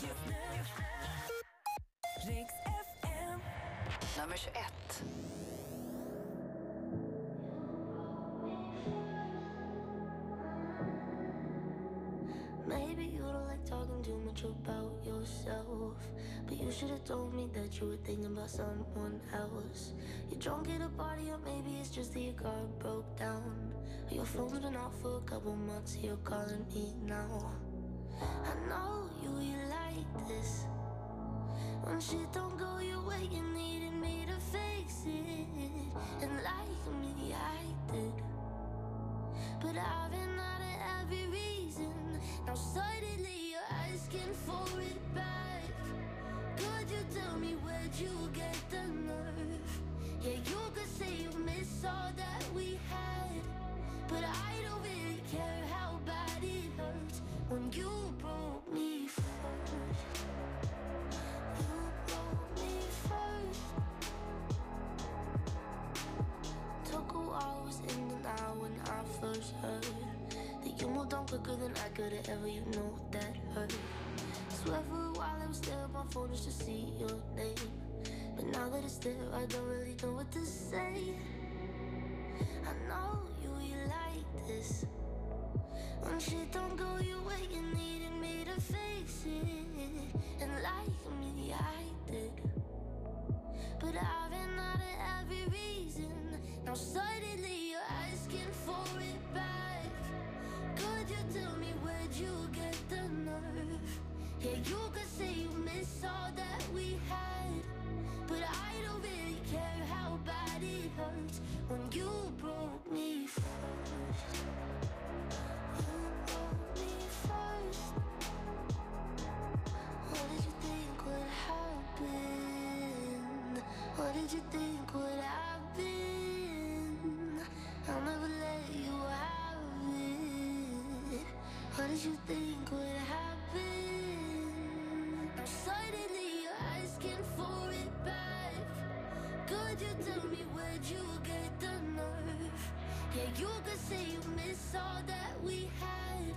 just nu. Rix FM. Nummer 21. Maybe you don't like talking too much about yourself. But you should have told me that you were thinking about someone else. You're drunk at a party, or maybe it's just that your car broke down. Your phone's been off for a couple months, you're calling me now. I know you, you like this. Shit don't go your way, you needed me to fix it. And like me, I did. But I've been out of every reason. Now suddenly you're asking for it back. Could you tell me where'd you get the nerve? Yeah, you could say you miss all that we had. But I quicker than I could have ever. You know that hurt. Swear for a while I was there on my phone just to see your name. But now that it's there, I don't really know what to say. I know you, you like this. Did you think would happen? I'll never let you have it. What did you think would happen? Now suddenly you're asking for it back. Could you tell me where'd you get the nerve? Yeah, you could say you miss all that we had.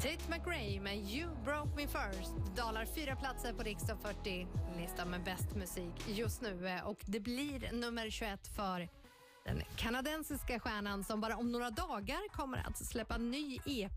Tate McRae med You broke me first dalar fyra platser på riksdag 40 listan med bäst musik just nu och det blir nummer 21 för den kanadensiska stjärnan som bara om några dagar kommer att släppa ny EP